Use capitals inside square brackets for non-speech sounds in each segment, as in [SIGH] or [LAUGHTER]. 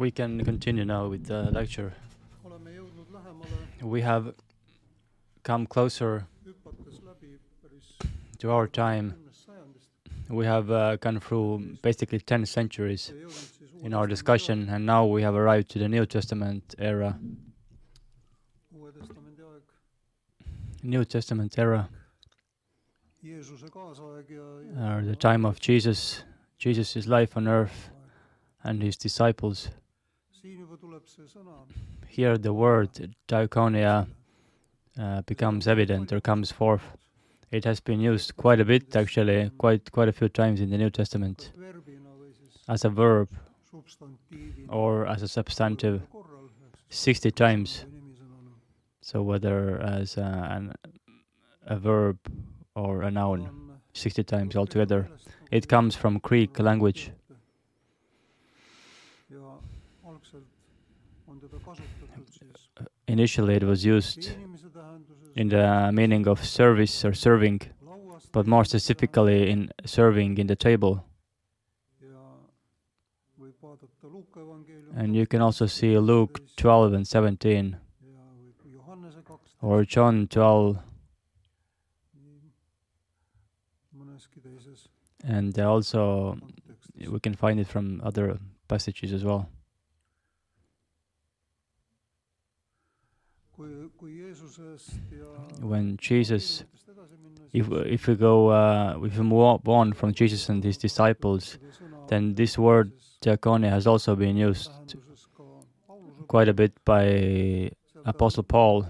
We can continue now with the lecture. We have come closer to our time. We have uh, gone through basically 10 centuries in our discussion, and now we have arrived to the New Testament era. New Testament era, or the time of Jesus, Jesus' life on earth and his disciples. Here the word diaconia uh, becomes evident or comes forth. It has been used quite a bit, actually, quite quite a few times in the New Testament verbina või siis as a verb or as a substantive 60 times. So whether as a, an, a verb or a noun, 60 times altogether. It comes from Greek language. Initially, it was used in the meaning of service or serving, but more specifically in serving in the table. And you can also see Luke 12 and 17 ja võib Johannese kaksteist or John 12 nii mõneski teises and also we can find it from other passages as well. kui, kui Jeesusest ja When Jesus, piiridest edasi minna, if if we go uh, if we move on from Jesus and his disciples, then this word siis diaconia has also been used tähenduses ka Pauluse quite a bit by Apostle Paul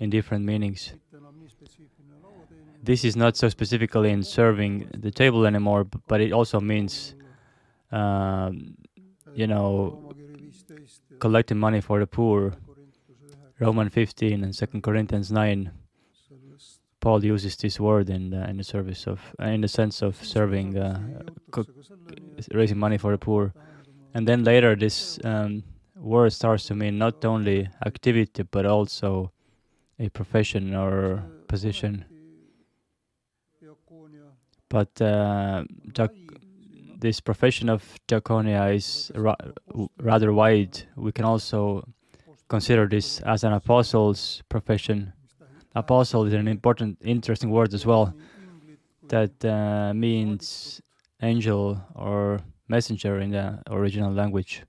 in different meanings. mitte enam nii spetsiifiline lauateenimine, This is not so specifically in serving the table anymore, but it also means, uh, you know, Rooma kiri 15 ja collecting money for the poor. Roman 15 and 2 Corinthians 9, Paul uses this word in the, in the service of, uh, in the sense of serving, uh, raising money for the poor. And then later, this um, word starts to mean not only activity but also a profession or position. But uh, this profession of diaconia is ra- rather wide. We can also consider this as an apostle's profession. Apostle is an important, interesting word as well. That uh, means angel or messenger in the original language.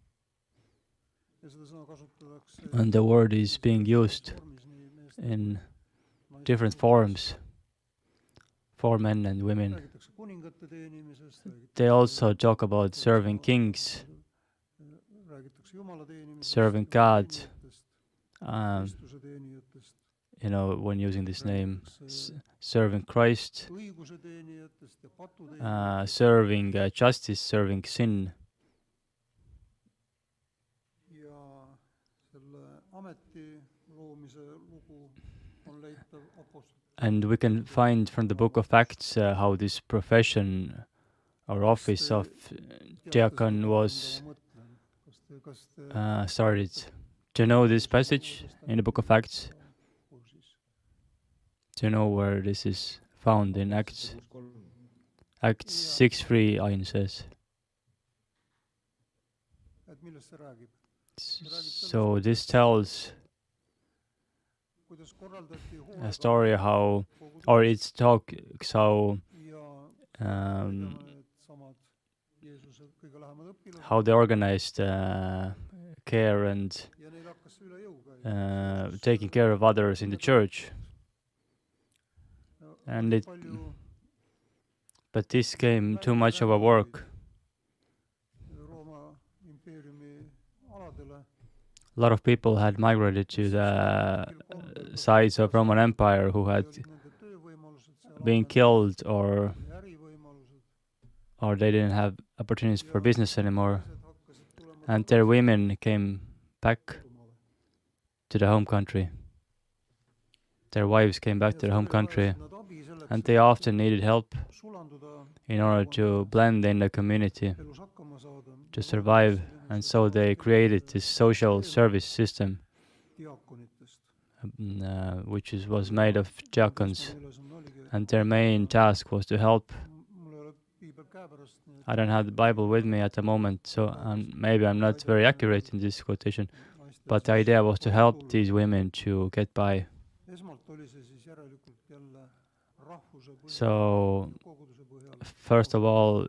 And the word is being used in different forms for men and women. They also talk about serving kings, serving God, um, you know, when using this name, s- serving Christ, uh, serving uh, justice, serving sin. And we can find from the book of Acts uh, how this profession or office of was te, kas te uh, started. You know this passage in the book of Acts? to know where this is found in Acts? Acts 6 3 Ain says. So this tells a story how, or it talks how um, how they organized uh, care and uh, taking care of others in the church. and it- But this came too much of a work. A lot of people had migrated to the uh, sides of Roman Empire who had been killed or or they didn't have opportunities for business anymore, and their women came back. To the home country. Their wives came back to their home country, and they often needed help in order to blend in the community to survive, and so they created this social service system, mm, uh, which is, was made of diakons, and their main task was to help I don't have the Bible with me at the moment, so um, maybe I'm not very accurate in this quotation. But the idea was to help these women to get by. So first of all,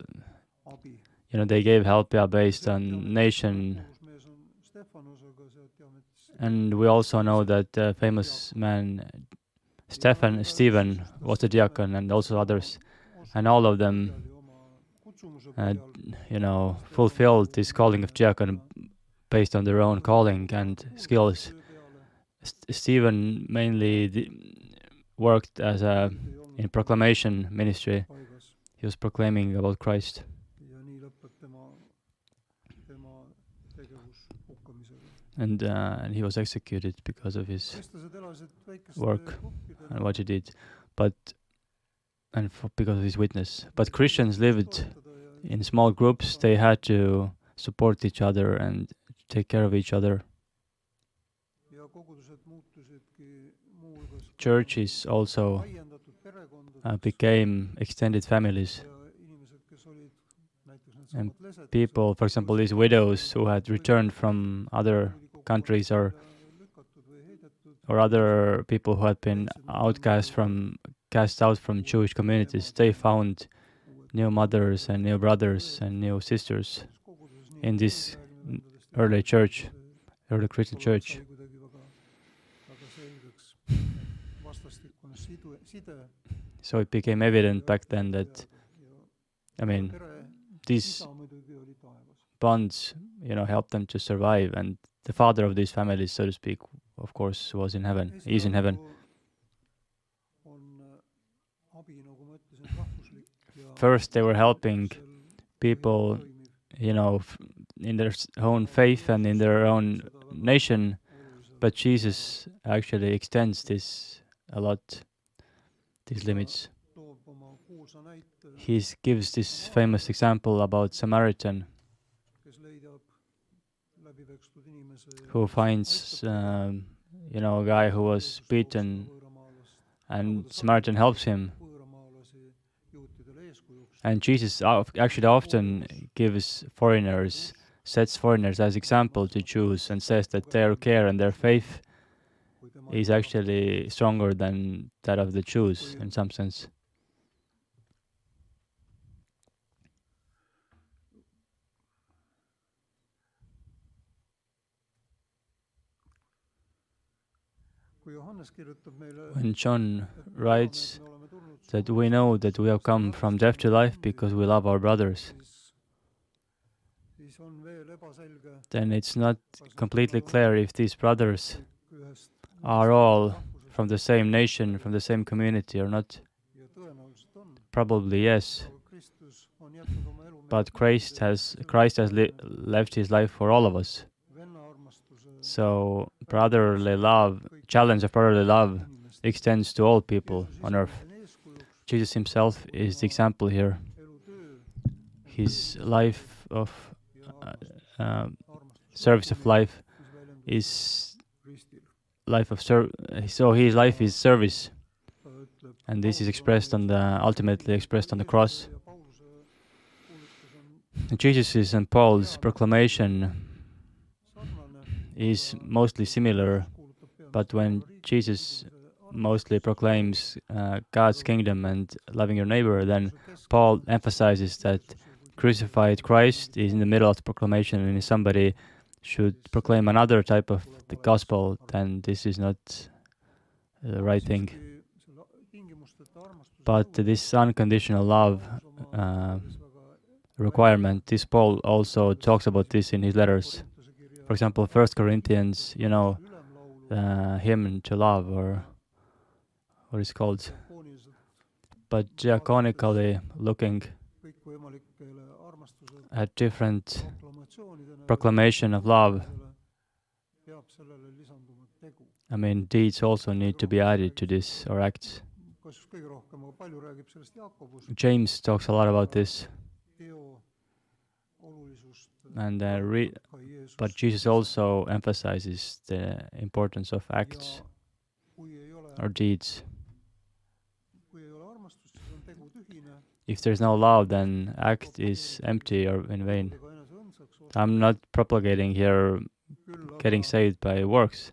you know, they gave help based on nation, and we also know that the famous man Stephen Stephen was a diacon, and also others, and all of them, uh, you know, fulfilled this calling of diacon based on their own calling and skills. St- Stephen mainly worked as a in proclamation ministry. He was proclaiming about Christ, and uh, and he was executed because of his work and what he did, but and because of his witness. But Christians lived in small groups. They had to support each other and take care of each other. Churches also uh, became extended families. And, People, for example, these widows who had returned from other countries or or other people who had been outcast from cast out from Jewish communities, they found new mothers and new brothers and new sisters in this early church, early Christian church. So it became evident back then that I mean these bonds, you know, helped them to survive, and the father of these families, so to speak, of course, was in heaven. He's in heaven. First, they were helping people, you know, in their own faith and in their own nation, but Jesus actually extends this a lot, these limits. He gives this famous example about Samaritan who finds, um, you know, a guy who was beaten, and Samaritan helps him. And Jesus actually often gives foreigners, sets foreigners as example to Jews, and says that their care and their faith is actually stronger than that of the Jews in some sense. When John writes that we know that we have come from death to life because we love our brothers, siis siis on veel ebaselge then it's not completely clear if these brothers are all from the same nation, from the same community or not. Probably yes, but Christ has Christ has li- left his life for all of us. So brotherly love, challenge of brotherly love extends to all people on earth. Jesus himself is the example here. His life of uh, uh, service of life is life of ser- so his life is service. And this is expressed on the ultimately expressed on the cross. Jesus' and paul's proclamation is mostly similar but when Jesus mostly proclaims uh, god's kingdom and loving your neighbor then paul emphasizes that crucified christ is in the middle of the proclamation and is somebody should proclaim another type of the gospel then this is not the right thing but this unconditional love uh, requirement. This Paul also talks about this in his letters. For example, First Corinthians, you know, the hymn to love, or what is called, but diaconically looking at different proclamation of love. I mean, deeds also need to be added to this or acts. James talks a lot about this, and uh, re- but Jesus also emphasizes the importance of acts or deeds. if there's no love, then act is empty or in vain. I'm not propagating here getting saved by works,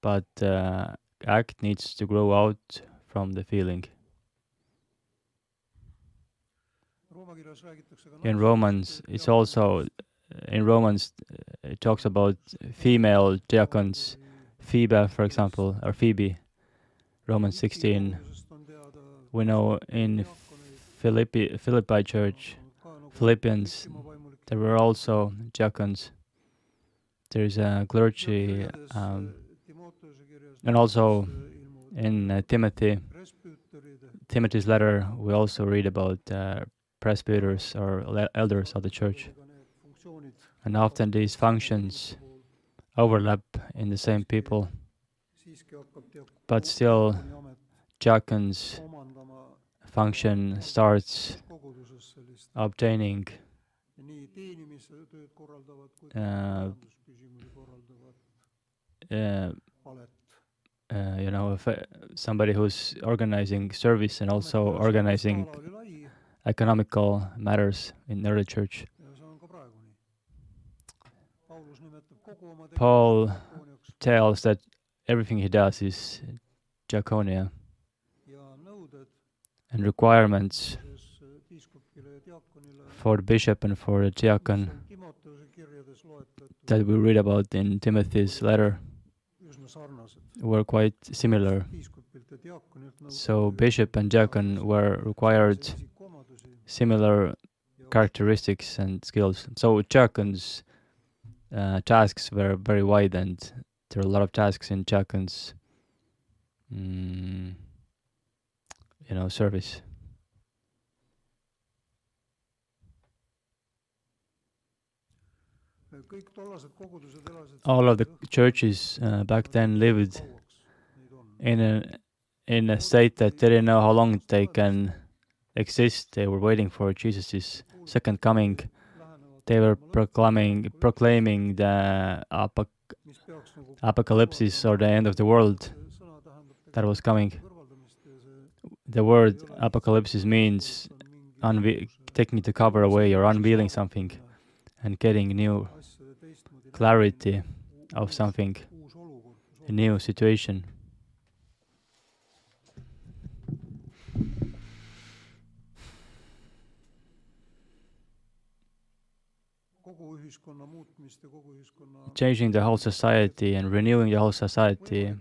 but uh, act needs to grow out from the feeling. Rooma kirjas räägitakse ka In Romans, it's also in Romans it talks about female diakons, Phoebe, for example, or Phoebe. Romans 16. We know in Philippi, Philippi church, Philippians, there were also diakons. There's a clergy, um, and also in uh, Timothy, Timothy's letter, we also read about uh, presbyters or le- elders of the church. And often these functions overlap in the same people, but still diakons function starts obtaining nii teenimistööd korraldavad kui uh, uh, uh, you know, if, uh, somebody who's organizing service and also organizing skaala oli lai. economical matters in early church. ja see on ka praegu nii. Paulus nimetab kogu oma Paul tells that everything he does is diaconia and requirements for the bishop and for the diakon that we read about in Timothy's letter were quite similar. So bishop and diakon were required similar characteristics and skills. So diacon's uh, tasks were very wide, and there are a lot of tasks in diacon's, mm, you know, service. All of the churches uh, back then lived kauaks neid on. in a in a state that they didn't know how long they can exist. They were waiting for Jesus' second coming. They were proclaiming proclaiming the apoc- mis peaks nagu apocalypse or the end of the world see sõna tähendab that was coming. kõrvaldamist ja see The word apocalypse means unve- taking to cover away or unveiling something and getting new clarity of something, a new situation. Changing the whole society and renewing the whole society,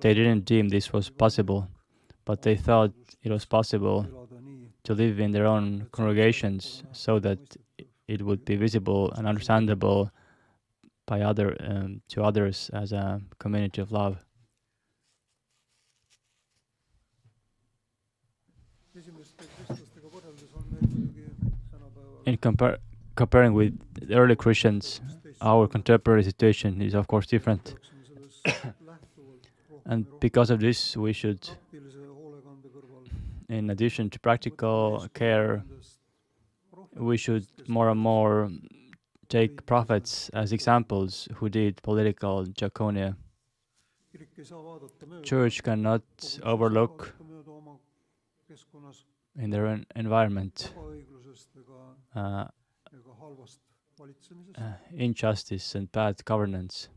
they didn't deem this was possible, but they thought it was possible to live in their own congregations so that it would be visible and understandable by other um, to others as a community of love. In compar- comparing with early Christians, our contemporary situation is of course different, [COUGHS] and because of this, we should, in addition to practical care, we should more and more take prophets as examples who did political mööda Church cannot overlook in their en- environment uh, uh, injustice and bad governance.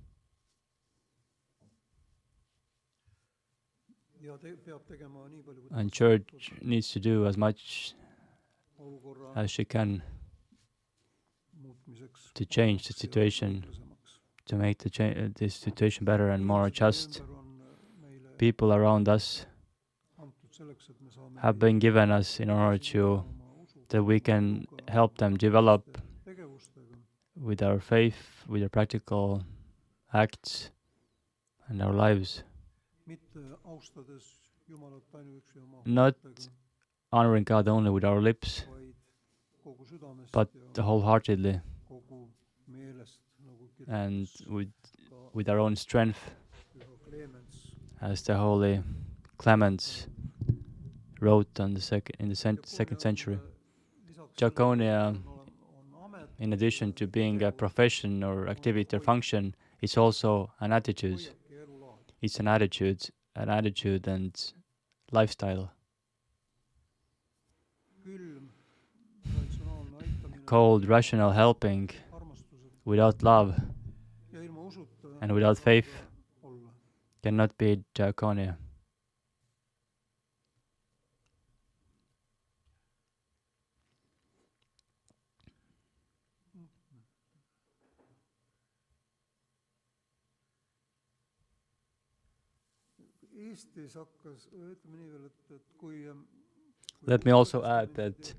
And church needs to do as much as she can to change the situation. to make the cha- uh, this situation better and more just. People around us have been given us in order to that we can help them develop with our faith, with our practical acts and our lives, Not honoring God only with our lips, but wholeheartedly and with with our own strength, as the holy Clemens wrote on the second in the cent- second century. Diaconia, In addition to being a profession or activity or function, is also an attitude. It's an attitude, an attitude and lifestyle. Cold, rational helping without love and without faith cannot be diaconia. Eestis hakkas ütleme nii veel et et kui Let me also add that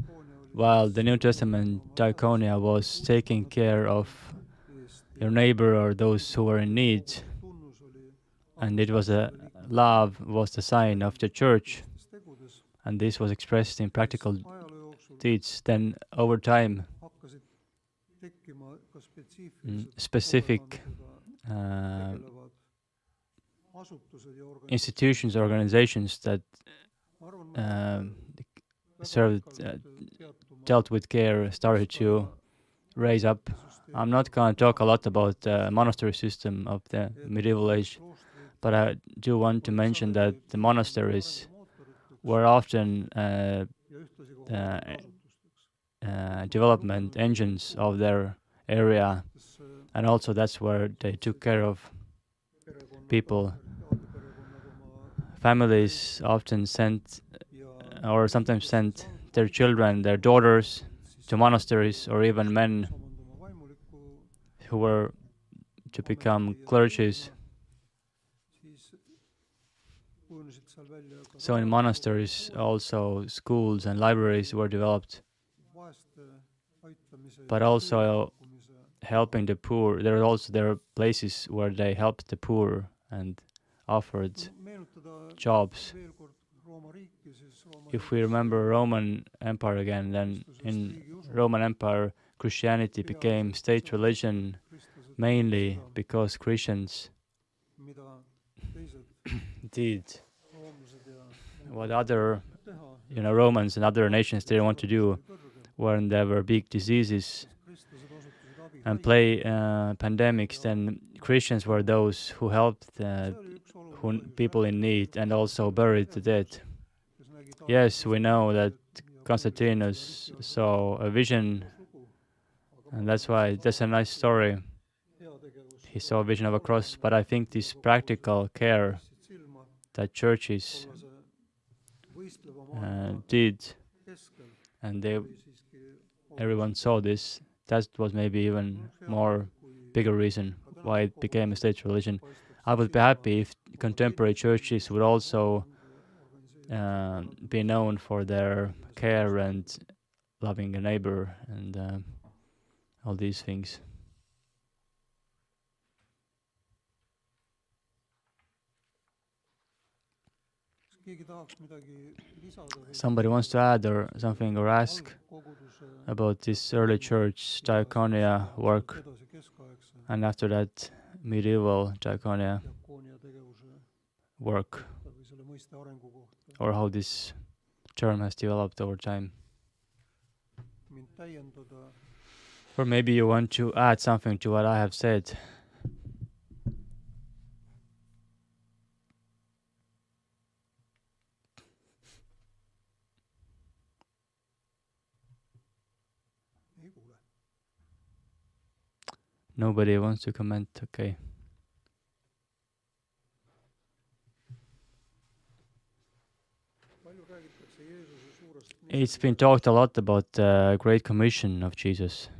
While the New Testament diaconia was taking care of your neighbor or those who were in need, and it was a love was the sign of the church, and this was expressed in practical deeds. Then over time, mm, specific uh, institutions, organizations that väga served, uh, dealt with care started to raise up. I'm not going to talk a lot about the monastery system of the medieval age, but I do want to mention that the monasteries were often uh, uh, development engines of their area, and also that's where they took care of people. Families often sent or sometimes sent their children, their daughters, to monasteries, or even men who were to become clergies. So in monasteries, also schools and libraries were developed, but also helping the poor. There are also there are places where they helped the poor and offered jobs. If we remember Roman Empire again, then in Roman Empire, Christianity became state religion mainly because Christians [COUGHS] did what other you know Romans and other nations didn't want to do when there were big diseases and play uh, pandemics. Then Christians were those who helped uh, who, people in need and also buried the dead. Yes, we know that Constantinus saw a vision, and that's why that's a nice story. He saw a vision of a cross, but I think this practical care that churches uh, did, and they everyone saw this. That was maybe even more bigger reason why it became a state religion. I would be happy if contemporary churches would also uh, be known for their care and loving a neighbor and uh, all these things. Somebody wants to add or something or ask about this early church diaconia work and after that medieval diaconia work or how this term has developed over time. Or maybe you want to add something to what I have said. Nobody wants to comment. Okay. It's been talked a lot about the Great Commission of Jesus.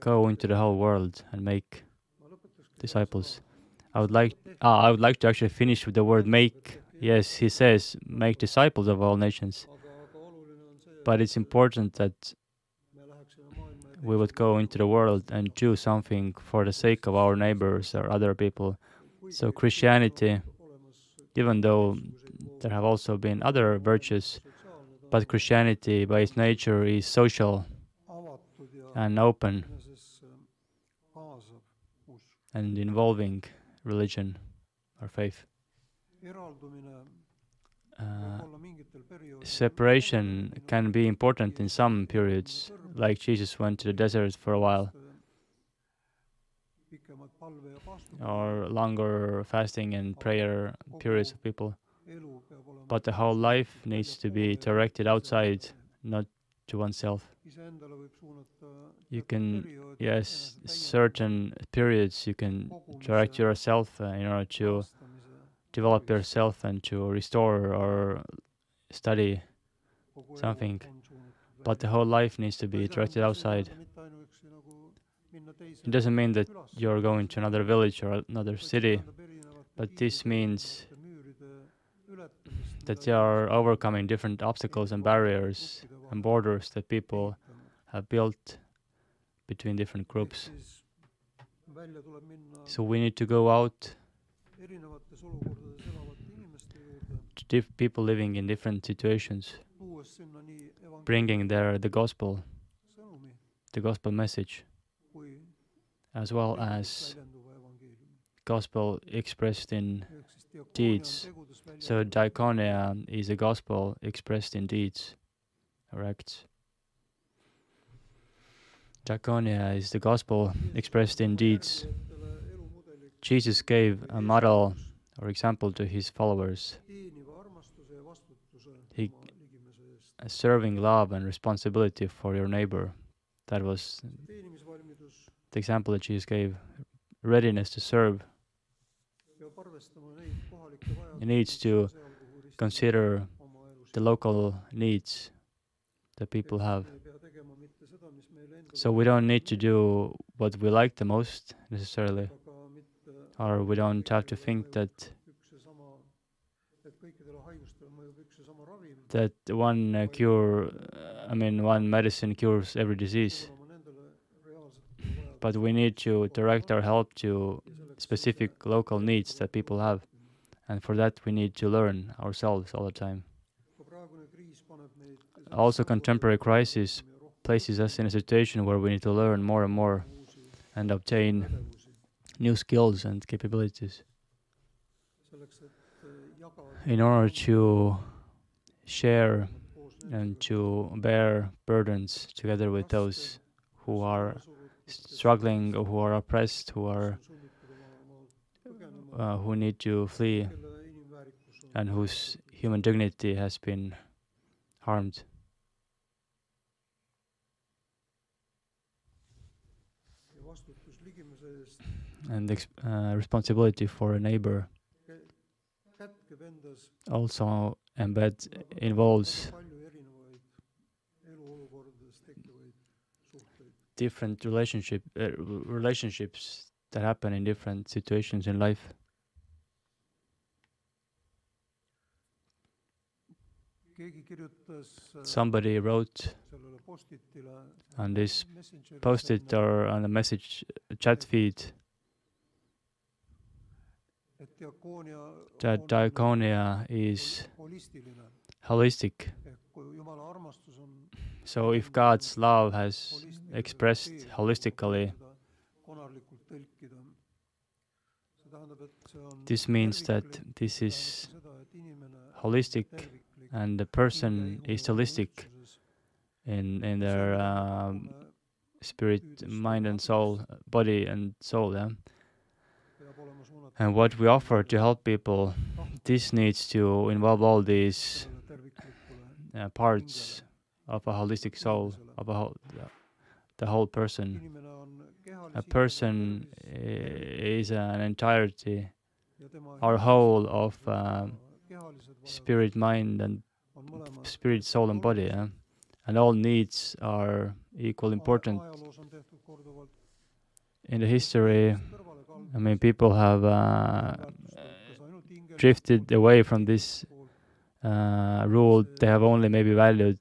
Go into the whole world and make disciples. I would like ah, I would like to actually finish with the word make. Yes, he says make disciples of all nations. But it's important that we would go into the world and do something for the sake of our neighbors or other people. So Christianity, even though there have also been other virtues, but Christianity by its nature is social and open and involving religion or faith. Uh, separation can be important in some periods, like Jesus went to the desert for a while, or longer fasting and prayer periods of people. But the whole life needs to be directed outside not to oneself. iseendale võib suunata You can, yes, certain periods you can direct yourself uh, in order to develop yourself and to restore or study, something, but the whole life needs to be directed tähenda, see ei outside. tähenda mitte ainuüksi nagu minna teise It doesn't mean that you're going to another village or another city, but this means erinevate müüride ületamist, that they are overcoming different obstacles and barriers and borders that people have built between different groups. So we need to go out to people living in different situations, bringing their the gospel, the gospel message, as well as gospel expressed in deeds. so diaconia is a gospel expressed in deeds Correct. acts. Diaconia is the gospel expressed in deeds. Jesus gave a model or example to his followers, He- serving love and responsibility for your neighbor. That was the example that Jesus gave readiness to serve. He needs to Consider the local needs that people have. So we don't need to do what we like the most necessarily, or we don't have to think that that one uh, cure, I mean, one medicine cures every disease. But we need to direct our help to specific local needs that people have, and for that we need to learn ourselves all the time. Also, contemporary crisis places us in a situation where we need to learn more and more and obtain new skills and capabilities in order to share and to bear burdens together with those who are struggling who are oppressed, who are uh, who need to flee and whose human dignity has been harmed. And ex- uh, responsibility for a neighbor also embed involves different relationship uh, relationships that happen in different situations in life. Äh, Somebody wrote on this post-it or on a message uh, chat feed that on diaconia is holistic. ehk kui Jumala armastus on So if God's love has expressed holistically, seda konarlikult tõlkida. see tähendab, et see on this means that this is tähendab seda, et inimene on holistic and the person is holistic in in their um, spirit, mind and soul, body and soul. Yeah. And what we offer to help people, this needs to involve all these uh, parts of a holistic soul, of a whole, the whole person. A person is an entirety, our whole of um, spirit, mind, and spirit, soul, and body. Yeah? And all needs are equal important. In the history, I mean, people have uh, drifted away from this uh, rule. They have only maybe valued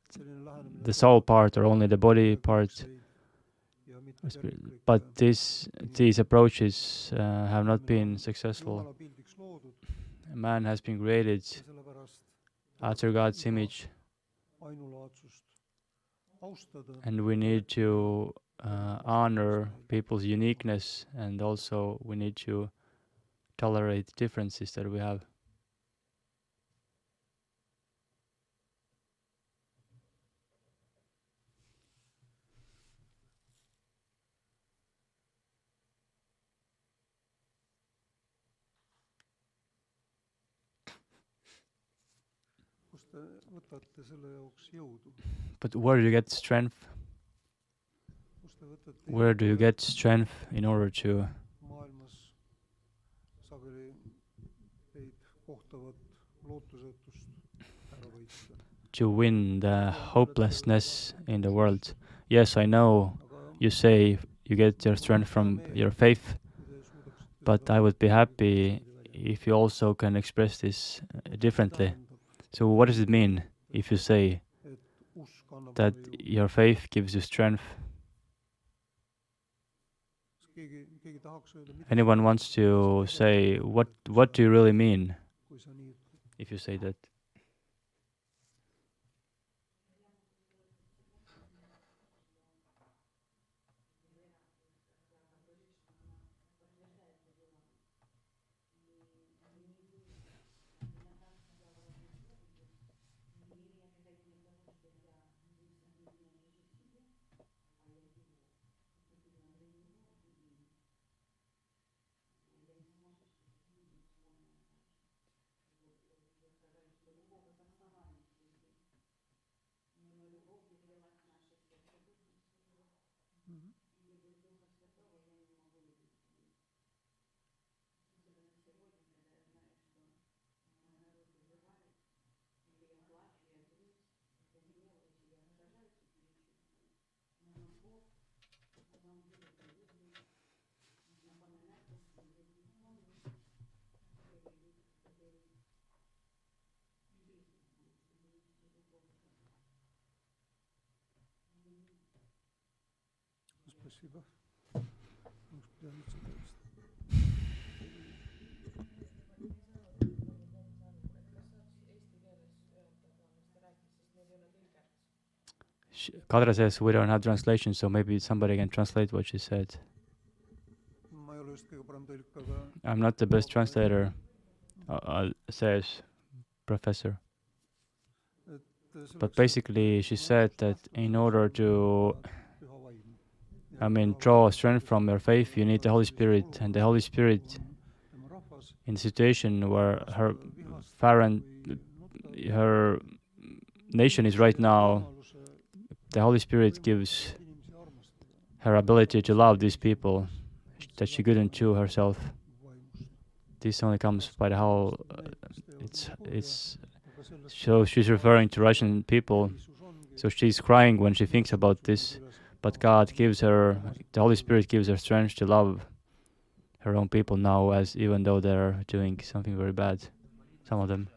the soul part or only the body part. But this, these approaches uh, have not been successful. Man has been created after God's image, and we need to uh, honor people's uniqueness, and also we need to tolerate differences that we have. võtate, selle jaoks jõudu? But where do you get strength? kust te võtate Where do you get strength in order to maailmas sageli teid kohtavat lootusetust ära võita. to win the hopelessness in the world? Yes, I know you say you get your strength from your faith, kui te suudaksite but I would be happy if you also can express this uh, differently. So, what does it mean if you say that your faith gives you strength? Anyone wants to say what what do you really mean if you say that? Mm-hmm. Спасибо. Может, придется текст. Sh- Kadri says we don't have translation, so maybe somebody can translate what she said. ma ei ole just kõige parem tõlk , aga I'm not the best translator, uh, uh, says professor. et selleks But basically, she said that in order to, püha vaim . I mean, draw strength from your faith, you need the Holy Spirit, and the Holy Spirit, in the situation where her parent, her nation is right now, the Holy Spirit gives her ability to love these people that she couldn't do herself. This only comes by the whole. Uh, it's it's so she's referring to Russian people. So she's crying when she thinks about this. But God gives her, the Holy Spirit gives her strength to love her own people now, as even though they're doing something very bad, some of them.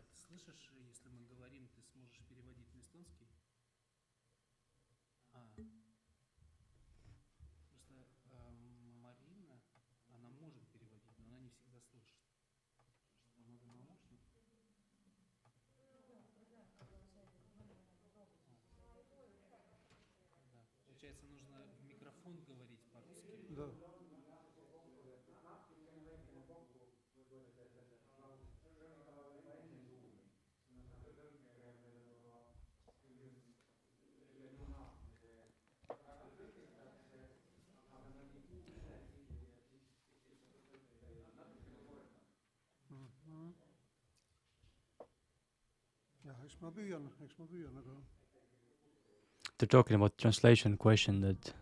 They're talking about translation question that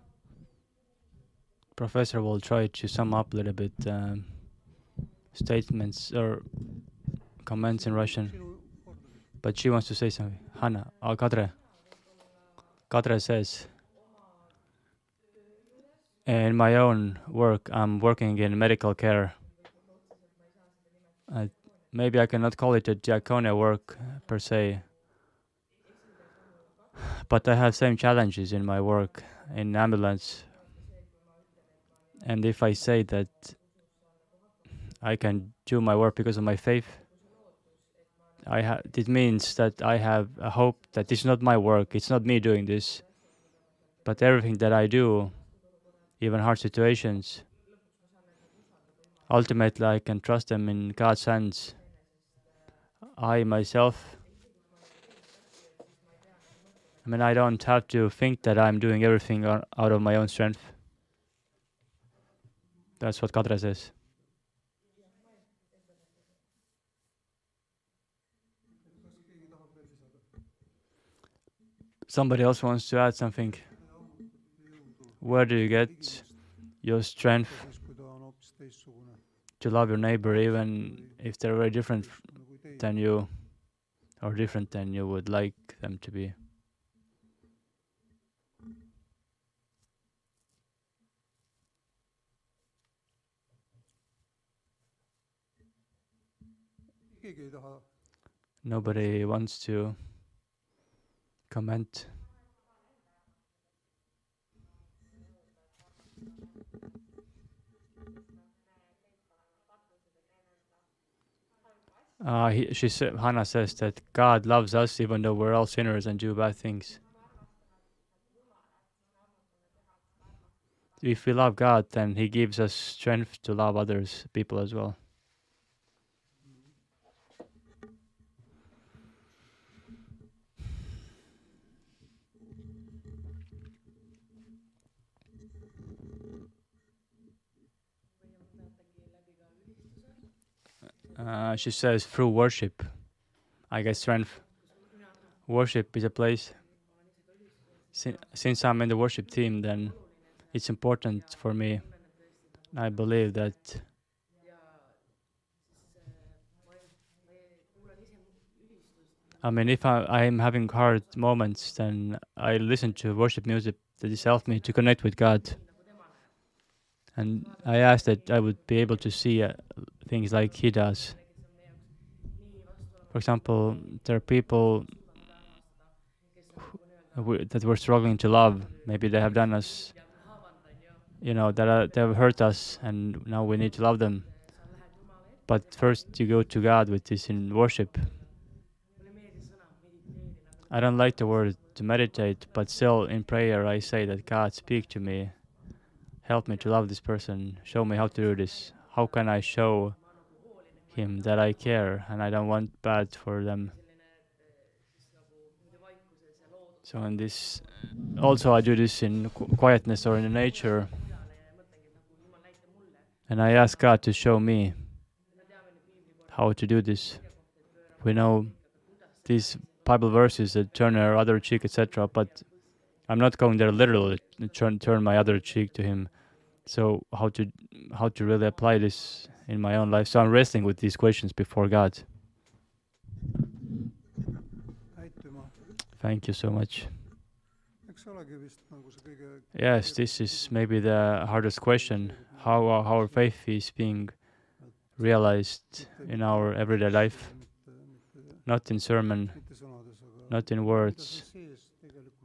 professor will try to sum up a little bit um, statements or comments in Russian. sinu kord oli. But she wants to say something. Hanna, oh, Kadre. Kadre says, in my own work, I'm working in medical care. Uh, maybe I cannot call it a diaconia work per se, but I have same challenges in my work in ambulance. And if I say that I can do my work because of my faith, I ha- it means that I have a hope that it's not my work, it's not me doing this, but everything that I do, even hard situations, ultimately I can trust them in God's hands. I myself, I mean, I don't have to think that I'm doing everything out of my own strength. That's what Kadra says. Somebody else wants to add something. Where do you get your strength to love your neighbor even if they're very different. Than you or different than you would like them to be? Nobody wants to comment. Uh, he, she Hannah says that God loves us even though we're all sinners and do bad things. If we love God, then He gives us strength to love others, people as well. Uh, she says through worship, I get strength. Worship is a place. Sin- Since I'm in the worship team, then it's important for me. I believe that. I mean, if I, I'm having hard moments, then I listen to worship music that has helped me to connect with God. And I ask that I would be able to see uh, things like He does. For example, there are people who, that we're struggling to love. Maybe they have done us, you know, that are, they have hurt us, and now we need to love them. But first, you go to God with this in worship. I don't like the word to meditate, but still in prayer, I say that God, speak to me. Help me to love this person. Show me how to do this. How can I show him that I care and I don't want bad for them? So in this, also I do this in qu- quietness or in nature, and I ask God to show me how to do this. We know these Bible verses that turn our other cheek, etc. But I'm not going there literally turn turn my other cheek to Him. So how to how to really apply this in my own life? So I'm wrestling with these questions before God. Thank you so much. Yes, this is maybe the hardest question: how our- how our faith is being realized in our everyday life, not in sermon, not in words,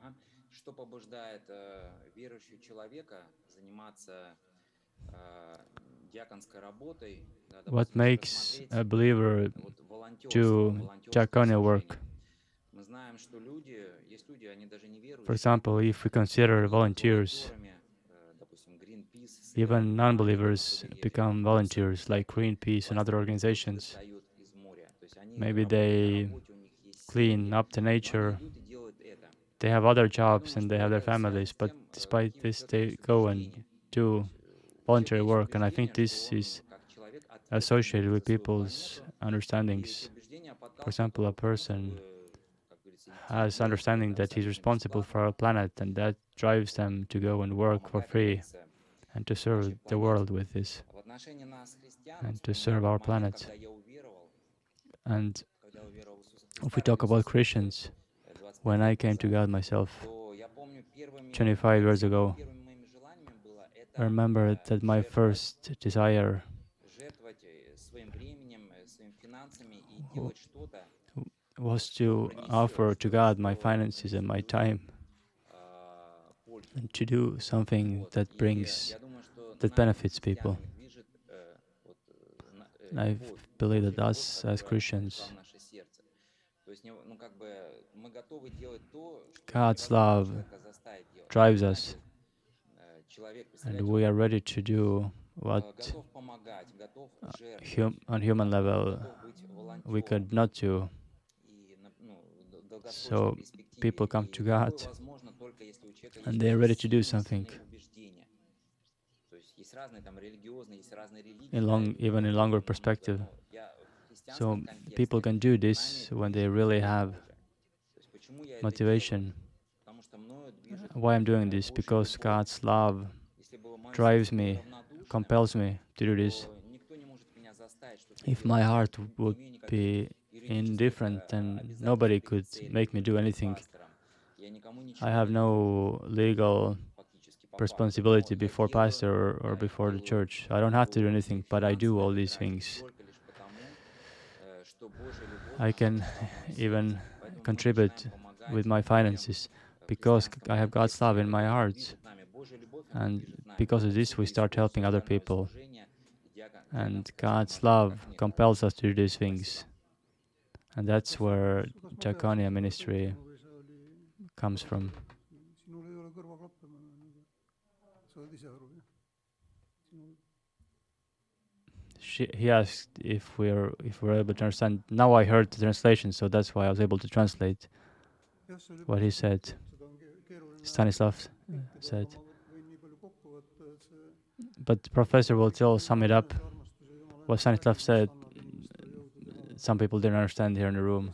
ага, что побуждает э, верующего человека заниматься э, диаконской работой. да, What допустим, если makes посмотреть, a believer вот, волонтерство, do волонтерское diaconal work? служение. Мы знаем, что люди, есть люди, они даже не верующие. For example, if we consider они volunteers, волонтерами, э, допустим, Greenpeace, even собирают non-believers которые become volunteers like Greenpeace and other organizations. достают из моря. То есть они Maybe работают на they работе, у них есть Clean семьи, up the но они nature. they have other jobs and they have their families, but despite this, they go and do voluntary work. And I think this is associated with people's understandings. For example, a person has understanding that he's responsible for our planet, and that drives them to go and work for free and to serve the world with this and to serve our planet. And if we talk about Christians, when I came to God myself 25 years ago, I remember that my first desire was to offer to God my finances and my time and to do something that brings that benefits people. I believe that us as Christians God's love drives us, and we are ready to do what uh, hum on human level we could not do. So people come to God and they are ready to do something. In long, even in longer perspective. So people can do this when they really have motivation. Why I'm doing this? Because God's love drives me, compels me to do this. If my heart would be indifferent, then nobody could make me do anything. I have no legal responsibility before pastor or, or, before the church. I don't have to do anything, but I do all these things I can even contribute with my finances because I have God's love in my heart. And because of this, we start helping other people. And God's love compels us to do these things. And that's where Diaconia ministry comes from. She, he asked if we're if we're able to understand. Now I heard the translation, so that's why I was able to translate what he said. Stanislav said. But the professor will still sum it up. what Stanislav said, Some people didn't understand here in the room.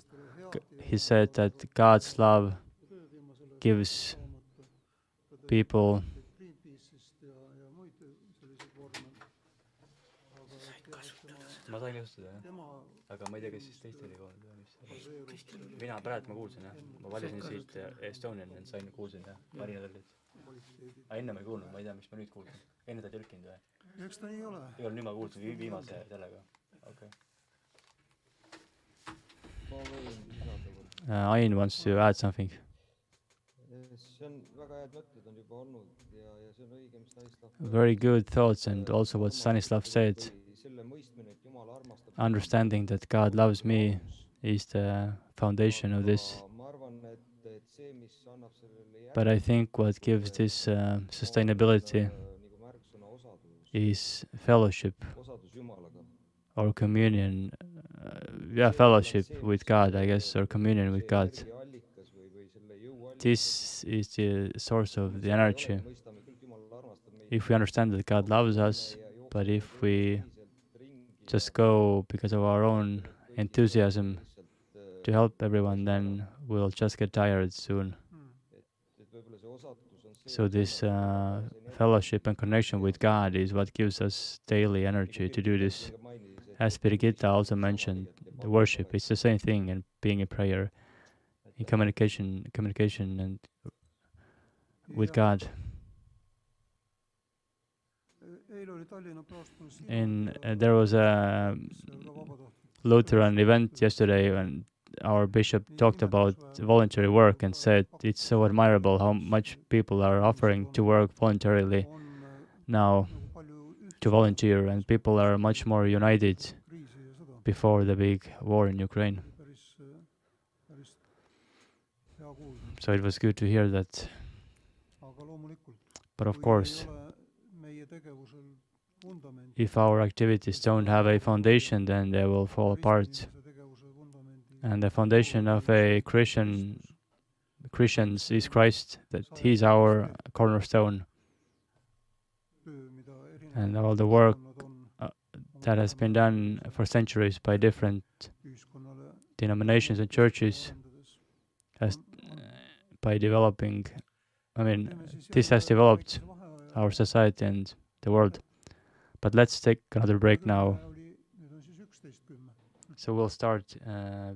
He said that God's love gives people ma sain kasutada jah, tema aga ma ei tea, kes siis teistel ei kuulnud või mis. mina praegu ma kuulsin jah, ma valisin siit äh, Estonian ja sain, kuulsin jah, Marina kvaliteedi. aga enne ma ei kuulnud, ma ei tea, miks ma nüüd kuulsin. enne ta ei tõlkinud või? eks ta nii ole. igal juhul nüüd ma kuulsin vi- viimase sellega, okei okay.. Ain wants to add something. see on väga head mõtted on juba olnud ja, ja see on õige, mis Stanislav Very good thoughts and also what Stanislav said, selle mõistmine, et Jumal armastab understanding that God loves me is the foundation of this. Aga ma arvan, et, et see, mis annab sellele But I think what gives this uh, sustainability märksõna osadus, is fellowship. or communion, yeah, fellowship with God, I guess, or communion with God. allikas või, või selle jõuallikas. This is the source of the energy. mõistame kõik, Jumal armastab meid. If we understand that God loves us, but if we just go because of our own enthusiasm to help everyone, then we'll just get tired soon. So this uh, fellowship and connection with God is what gives us daily energy to do this. As Birgitta also mentioned, the worship is the same thing and being in prayer, in communication, communication and with God. In uh, there was a vabatahtlik. Lutheran event yesterday when our bishop talked about voluntary work and said it's so admirable how much people are offering to work voluntarily now to volunteer and people are much more united before the big war in Ukraine. So it was good to hear that. But of course. If our activities don't have a foundation, then they will fall apart. And the foundation of a Christian Christians is Christ, that He's our cornerstone. and all the work, uh, That has been done for centuries by different denominations and churches has by developing. I mean, this has developed our society and the world. But let's take another break now. So we'll start uh,